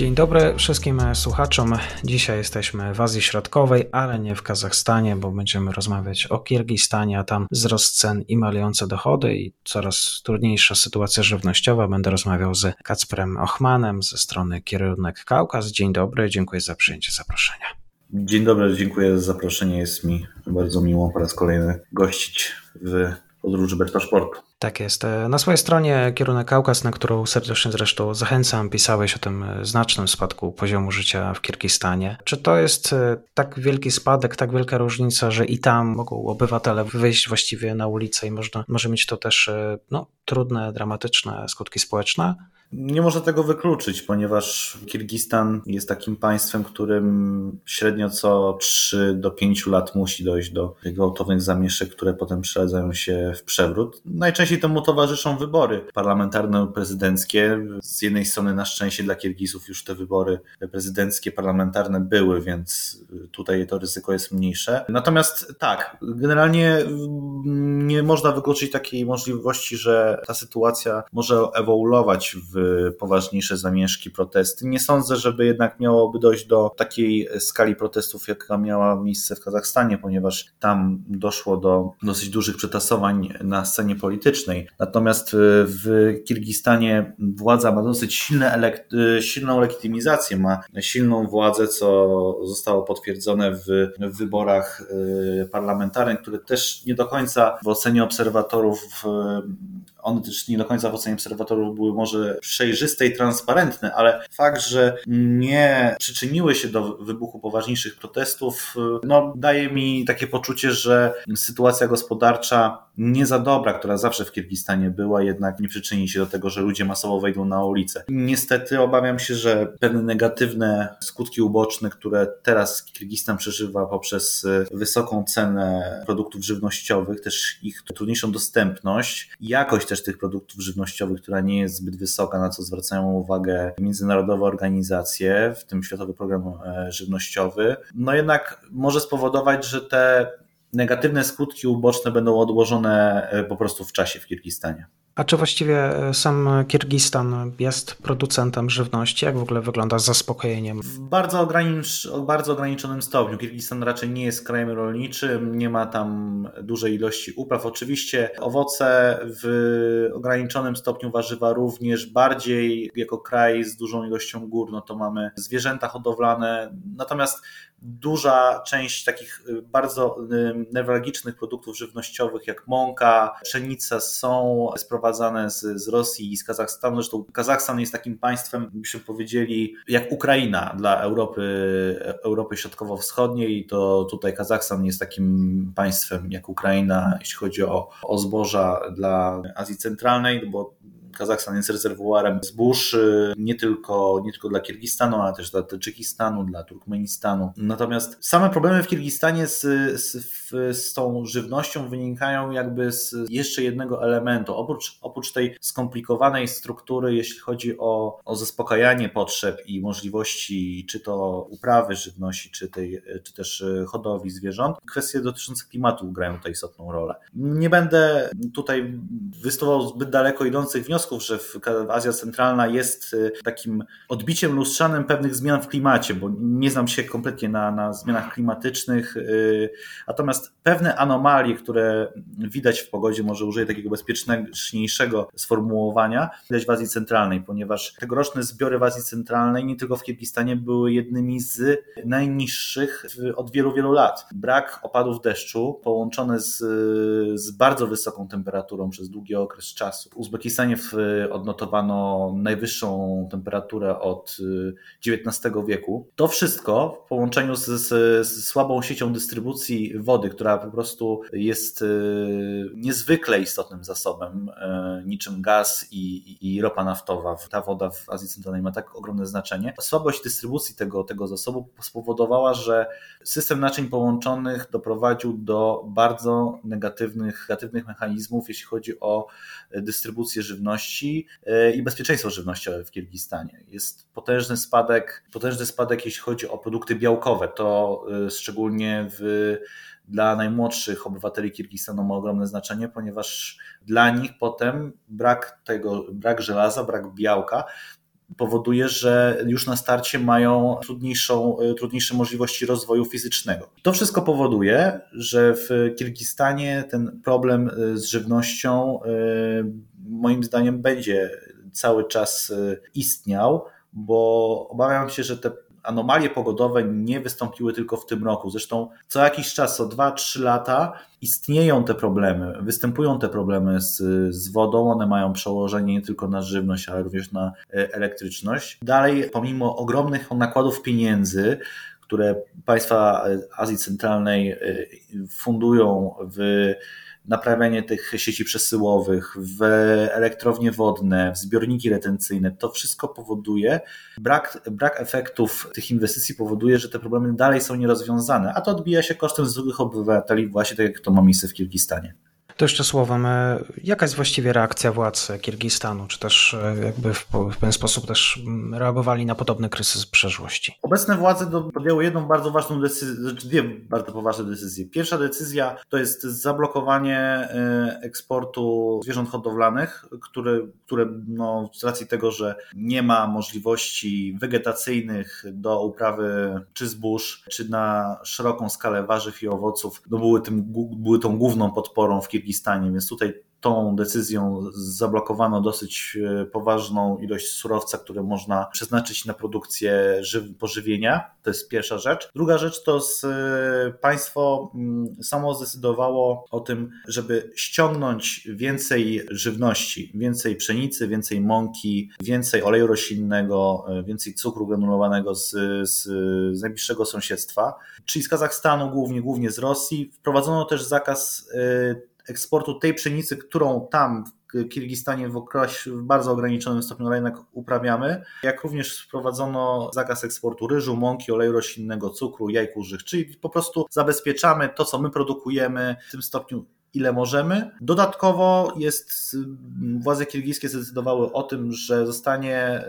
Dzień dobry wszystkim słuchaczom. Dzisiaj jesteśmy w Azji Środkowej, ale nie w Kazachstanie, bo będziemy rozmawiać o Kirgistanie, a tam wzrost cen i malejące dochody i coraz trudniejsza sytuacja żywnościowa. Będę rozmawiał z Kacprem Ochmanem ze strony Kierunek Kaukaz. Dzień dobry, dziękuję za przyjęcie zaproszenia. Dzień dobry, dziękuję za zaproszenie. Jest mi bardzo miło po raz kolejny gościć w podróży bez paszportu. Tak jest. Na swojej stronie Kierunek Kaukaz, na którą serdecznie zresztą zachęcam, pisałeś o tym znacznym spadku poziomu życia w Kirgistanie. Czy to jest e, tak wielki spadek, tak wielka różnica, że i tam mogą obywatele wyjść właściwie na ulicę i można, może mieć to też e, no, trudne, dramatyczne skutki społeczne? Nie można tego wykluczyć, ponieważ Kirgistan jest takim państwem, którym średnio co 3 do 5 lat musi dojść do gwałtownych zamieszek, które potem przeradzają się w przewrót. Najczęściej temu towarzyszą wybory parlamentarne, prezydenckie. Z jednej strony na szczęście dla Kirgizów już te wybory prezydenckie, parlamentarne były, więc tutaj to ryzyko jest mniejsze. Natomiast tak, generalnie nie można wykluczyć takiej możliwości, że ta sytuacja może ewoluować w poważniejsze zamieszki, protesty. Nie sądzę, żeby jednak miałoby dojść do takiej skali protestów, jaka miała miejsce w Kazachstanie, ponieważ tam doszło do dosyć dużych przetasowań na scenie politycznej. Natomiast w Kirgistanie władza ma dosyć silne silną legitymizację, ma silną władzę, co zostało potwierdzone w, w wyborach y, parlamentarnych, które też nie do końca w ocenie obserwatorów one też nie do końca w ocenie obserwatorów były może przejrzyste i transparentne, ale fakt, że nie przyczyniły się do wybuchu poważniejszych protestów, no, daje mi takie poczucie, że sytuacja gospodarcza nie za dobra, która zawsze w Kirgistanie była, jednak nie przyczyni się do tego, że ludzie masowo wejdą na ulicę. Niestety obawiam się, że pewne negatywne skutki uboczne, które teraz Kirgistan przeżywa poprzez wysoką cenę produktów żywnościowych, też ich trudniejszą dostępność, jakość też tych produktów żywnościowych, która nie jest zbyt wysoka, na co zwracają uwagę międzynarodowe organizacje, w tym Światowy Program e, Żywnościowy, no jednak może spowodować, że te negatywne skutki uboczne będą odłożone e, po prostu w czasie w Kirgistanie. A czy właściwie e, sam Kirgistan jest producentem żywności? Jak w ogóle wygląda z zaspokojeniem? W bardzo, ogranicz, bardzo ograniczonym stopniu. Kirgistan raczej nie jest krajem rolniczym, nie ma tam dużej ilości upraw. Oczywiście owoce w ograniczonym stopniu, warzywa również. Bardziej jako kraj z dużą ilością gór, no to mamy zwierzęta hodowlane. Natomiast duża część takich y, bardzo y, newralgicznych produktów żywnościowych, jak mąka, pszenica, są sprowadzane z, z Rosji i z Kazachstanu. Zresztą Kazachstan jest takim państwem, byśmy powiedzieli, jak Ukraina dla Europy, Europy Środkowo-Wschodniej. To tutaj Kazachstan jest takim państwem jak Ukraina, jeśli chodzi o, o zboża dla Azji Centralnej, bo Kazachstan jest rezerwuarem zbóż y, nie tylko, nie tylko dla Kirgistanu, ale też dla Tadżykistanu, dla Turkmenistanu. Natomiast same problemy w Kirgistanie z, z, z tą żywnością wynikają jakby z jeszcze jednego elementu. Oprócz, oprócz tej skomplikowanej struktury, jeśli chodzi o, o zaspokajanie potrzeb i możliwości, czy to uprawy żywności, czy, tej, czy też hodowli zwierząt, kwestie dotyczące klimatu grają tutaj istotną rolę. Nie będę tutaj wystawał zbyt daleko idących wniosków, wniosków, że Azja Centralna jest y, takim odbiciem lustrzanym pewnych zmian w klimacie, bo nie znam się kompletnie na, na zmianach klimatycznych, y, natomiast pewne anomalie, które widać w pogodzie, może użyję takiego bezpieczniejszego sformułowania, widać w Azji Centralnej, ponieważ tegoroczne zbiory w Azji Centralnej, nie tylko w Kirgistanie, były jednymi z najniższych od wielu, wielu lat. Brak opadów deszczu połączone z, z bardzo wysoką temperaturą przez długi okres czasu. W Uzbekistanie odnotowano najwyższą temperaturę od XIX y, wieku. To wszystko w połączeniu z, z słabą siecią dystrybucji wody, która po prostu jest y, niezwykle istotnym zasobem, y, niczym gaz i, i ropa naftowa. Ta woda w Azji Centralnej ma tak ogromne znaczenie. Słabość dystrybucji tego, tego zasobu spowodowała, że system naczyń połączonych doprowadził do bardzo negatywnych, negatywnych mechanizmów, jeśli chodzi o dystrybucję żywności żywności i bezpieczeństwo żywnościowe w Kirgistanie. Jest potężny spadek, potężny spadek, jeśli chodzi o produkty białkowe. To szczególnie w dla najmłodszych obywateli Kirgistanu ma ogromne znaczenie, ponieważ dla nich potem brak tego, brak żelaza, brak białka powoduje, że już na starcie mają trudniejszą, trudniejsze możliwości rozwoju fizycznego. To wszystko powoduje, że w Kirgistanie ten problem z żywnością moim zdaniem będzie cały czas istniał, bo obawiam się, że te anomalie pogodowe nie wystąpiły tylko w tym roku. Zresztą co jakiś czas, co 2-3 lata istnieją te problemy, występują te problemy z, z wodą, one mają przełożenie nie tylko na żywność, ale również na e, elektryczność. Dalej, pomimo ogromnych nakładów pieniędzy, które państwa Azji Centralnej fundują w naprawianie tych sieci przesyłowych, w elektrownie wodne, w zbiorniki retencyjne, to wszystko powoduje, brak, brak efektów tych inwestycji powoduje, że te problemy dalej są nierozwiązane, a to odbija się kosztem zwykłych obywateli, właśnie tak jak to ma miejsce w Kirgistanie. To jeszcze słowem, jaka jest właściwie reakcja władz Kirgistanu? Czy też e, jakby w, w pewien sposób też mm, reagowali na podobny kryzys przeszłości? Obecne władze podjęły jedną bardzo ważną decyzję, znaczy dwie bardzo poważne decyzje. Pierwsza decyzja to jest zablokowanie e, eksportu zwierząt hodowlanych, które, które no, z racji tego, że nie ma możliwości wegetacyjnych do uprawy czy zbóż, czy na szeroką skalę warzyw i owoców, no były, tym, były tą główną podporą w Kirgistanie Kirgistanie, więc tutaj tą decyzją zablokowano dosyć e, poważną ilość surowca, które można przeznaczyć na produkcję pożywienia. To jest pierwsza rzecz. Druga rzecz to z, e, państwo mm, samo zdecydowało o tym, żeby ściągnąć więcej żywności, więcej pszenicy, więcej mąki, więcej oleju roślinnego, e, więcej cukru granulowanego z, z, z najbliższego sąsiedztwa, czyli z Kazachstanu głównie, głównie z Rosji. Wprowadzono też zakaz eksportu tej pszenicy, którą tam w Kirgistanie w, w bardzo ograniczonym stopniu jednak uprawiamy, jak również wprowadzono zakaz eksportu ryżu, mąki, oleju roślinnego, cukru, jaj kurzych, czyli po prostu zabezpieczamy to, co my produkujemy w tym stopniu ile możemy. Dodatkowo jest, władze kirgijskie zdecydowały o tym, że zostanie e,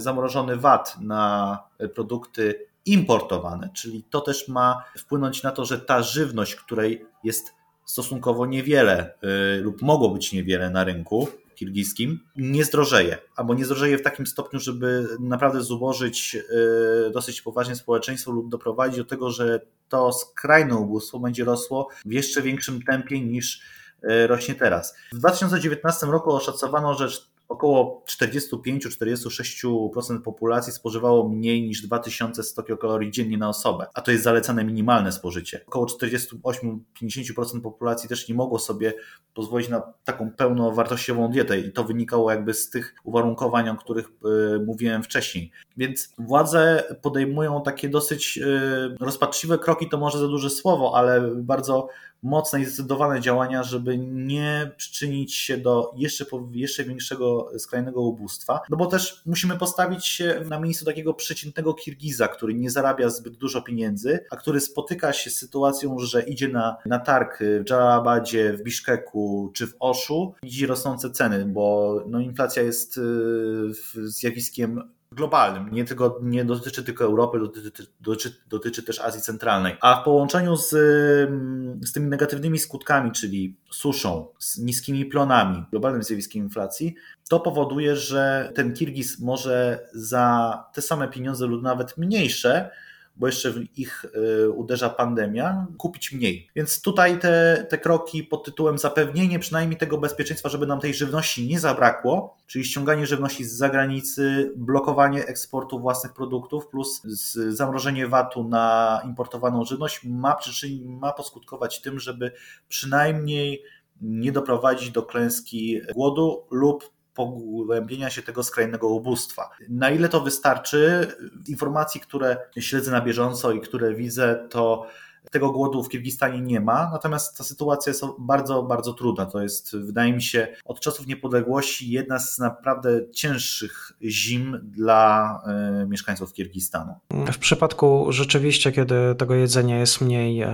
zamrożony VAT na produkty importowane, czyli to też ma wpłynąć na to, że ta żywność, której jest stosunkowo niewiele y, lub mogło być niewiele na rynku kirgijskim, nie zdrożeje, albo nie zdrożeje w takim stopniu, żeby naprawdę zubożyć y, dosyć poważnie społeczeństwo lub doprowadzić do tego, że to skrajne ubóstwo będzie rosło w jeszcze większym tempie niż y, rośnie teraz. W 2019 roku oszacowano, że około 45-46% populacji spożywało mniej niż 2100 kilokalorii dziennie na osobę, a to jest zalecane minimalne spożycie. Około 48-50% populacji też nie mogło sobie pozwolić na taką pełnowartościową dietę i to wynikało jakby z tych uwarunkowań, o których y, mówiłem wcześniej. Więc władze podejmują takie dosyć y, rozpaczliwe kroki, to może za duże słowo, ale bardzo mocne i zdecydowane działania, żeby nie przyczynić się do jeszcze, jeszcze większego skrajnego ubóstwa, no bo też musimy postawić się na miejscu takiego przeciętnego Kirgiza, który nie zarabia zbyt dużo pieniędzy, a który spotyka się z sytuacją, że idzie na, na targ w Dżalabadzie, w Biszkeku czy w Oszu, widzi rosnące ceny, bo no, inflacja jest y, zjawiskiem globalnym. Nie, tylko, nie dotyczy tylko Europy, dotyczy, dotyczy, dotyczy też Azji Centralnej. A w połączeniu z, mm, z tymi negatywnymi skutkami, czyli suszą, z niskimi plonami, globalnym zjawiskiem inflacji, to powoduje, że ten Kirgiz może za te same pieniądze lub nawet mniejsze bo jeszcze w ich y, uderza pandemia, kupić mniej. Więc tutaj te, te kroki pod tytułem zapewnienie przynajmniej tego bezpieczeństwa, żeby nam tej żywności nie zabrakło, czyli ściąganie żywności z zagranicy, blokowanie eksportu własnych produktów plus zamrożenie VAT-u na importowaną żywność ma, przyczyn, ma poskutkować tym, żeby przynajmniej nie doprowadzić do klęski głodu lub pogłębienia się tego skrajnego ubóstwa. Na ile to wystarczy? Informacji, które śledzę na bieżąco i które widzę, to tego głodu w Kirgistanie nie ma, natomiast ta sytuacja jest bardzo, bardzo trudna. To jest, wydaje mi się, od czasów niepodległości jedna z naprawdę cięższych zim dla y, mieszkańców Kirgistanu. W przypadku rzeczywiście, kiedy tego jedzenia jest mniej, y,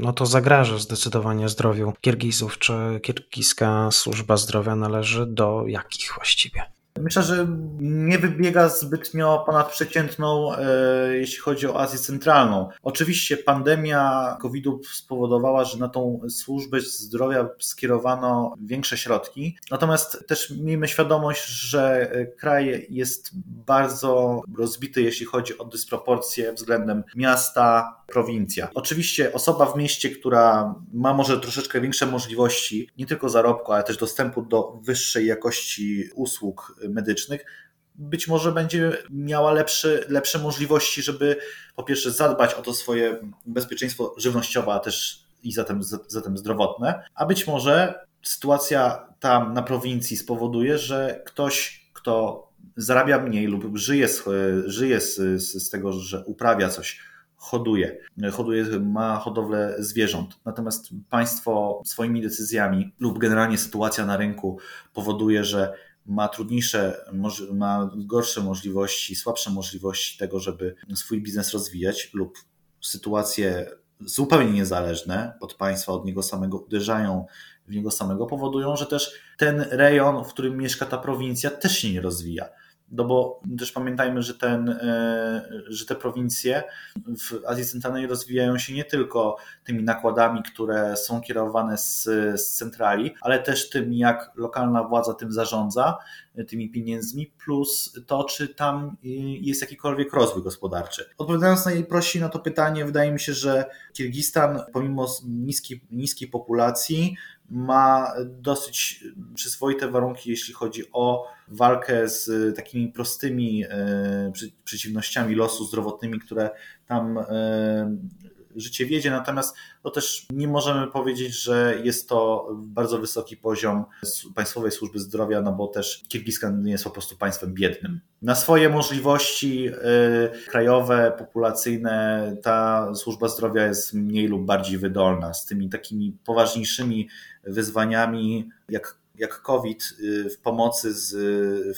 no to zagraża zdecydowanie zdrowiu Kirgizów. Czy kirgiska służba zdrowia należy do jakich właściwie? Myślę, że nie wybiega zbytnio ponadprzeciętną, e, jeśli chodzi o Azję Centralną. Oczywiście pandemia COVID-u spowodowała, że na tą służbę zdrowia skierowano większe środki. Natomiast też miejmy świadomość, że kraj jest bardzo rozbity, jeśli chodzi o dysproporcje względem miasta, prowincja. Oczywiście osoba w mieście, która ma może troszeczkę większe możliwości, nie tylko zarobku, ale też dostępu do wyższej jakości usług medycznych, być może będzie miała lepsze, lepsze możliwości, żeby po pierwsze zadbać o to swoje bezpieczeństwo żywnościowe, a też i zatem, zatem zdrowotne, a być może sytuacja tam na prowincji spowoduje, że ktoś, kto zarabia mniej lub żyje z, żyje z, z tego, że uprawia coś, hoduje. hoduje. Ma hodowlę zwierząt. Natomiast państwo swoimi decyzjami lub generalnie sytuacja na rynku powoduje, że ma trudniejsze, ma gorsze możliwości, słabsze możliwości tego, żeby swój biznes rozwijać lub sytuacje zupełnie niezależne od państwa, od niego samego uderzają w niego samego, powodują, że też ten rejon, w którym mieszka ta prowincja, też się nie rozwija. No bo też pamiętajmy, że, ten, e, że te prowincje w Azji Centralnej rozwijają się nie tylko tymi nakładami, które są kierowane z, z centrali, ale też tym, jak lokalna władza tym zarządza, tymi pieniędzmi, plus to, czy tam jest jakikolwiek rozwój gospodarczy. Odpowiadając najprościej na to pytanie, wydaje mi się, że Kirgistan, pomimo niskiej, niskiej populacji, ma dosyć przyzwoite warunki, jeśli chodzi o walkę z takimi prostymi e, przeciwnościami losu zdrowotnymi, które tam e, życie wiedzie, natomiast to też nie możemy powiedzieć, że jest to bardzo wysoki poziom Państwowej Służby Zdrowia, no bo też Kirgistan jest po prostu państwem biednym. Na swoje możliwości y, krajowe, populacyjne ta służba zdrowia jest mniej lub bardziej wydolna. Z tymi takimi poważniejszymi wyzwaniami, jak jak COVID y, w pomocy, z,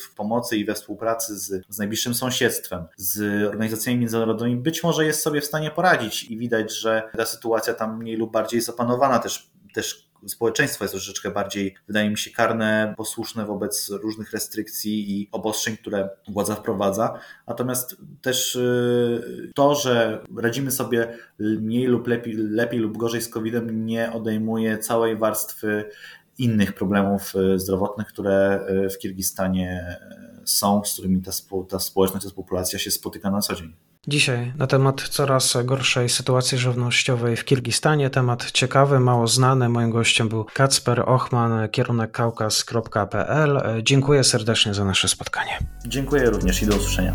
w pomocy i we współpracy z, z najbliższym sąsiedztwem, z organizacjami międzynarodowymi, być może jest sobie w stanie poradzić i widać, że ta sytuacja tam mniej lub bardziej jest opanowana też, też społeczeństwo jest troszeczkę bardziej, wydaje mi się, karne, posłuszne wobec różnych restrykcji i obostrzeń, które władza wprowadza. Natomiast też y, to, że radzimy sobie mniej lub lepiej, lepiej lub gorzej z COVID-em, nie odejmuje całej warstwy innych problemów e, zdrowotnych, które e, w Kirgistanie e, są, z którymi ta, ta społeczność, ta populacja się spotyka na co dzień. Dzisiaj na temat coraz gorszej sytuacji żywnościowej w Kirgistanie. Temat ciekawy, mało znany. Moim gościem był Kacper Ochman, kierunek kaukaz.pl. Dziękuję serdecznie za nasze spotkanie. Dziękuję również i do usłyszenia.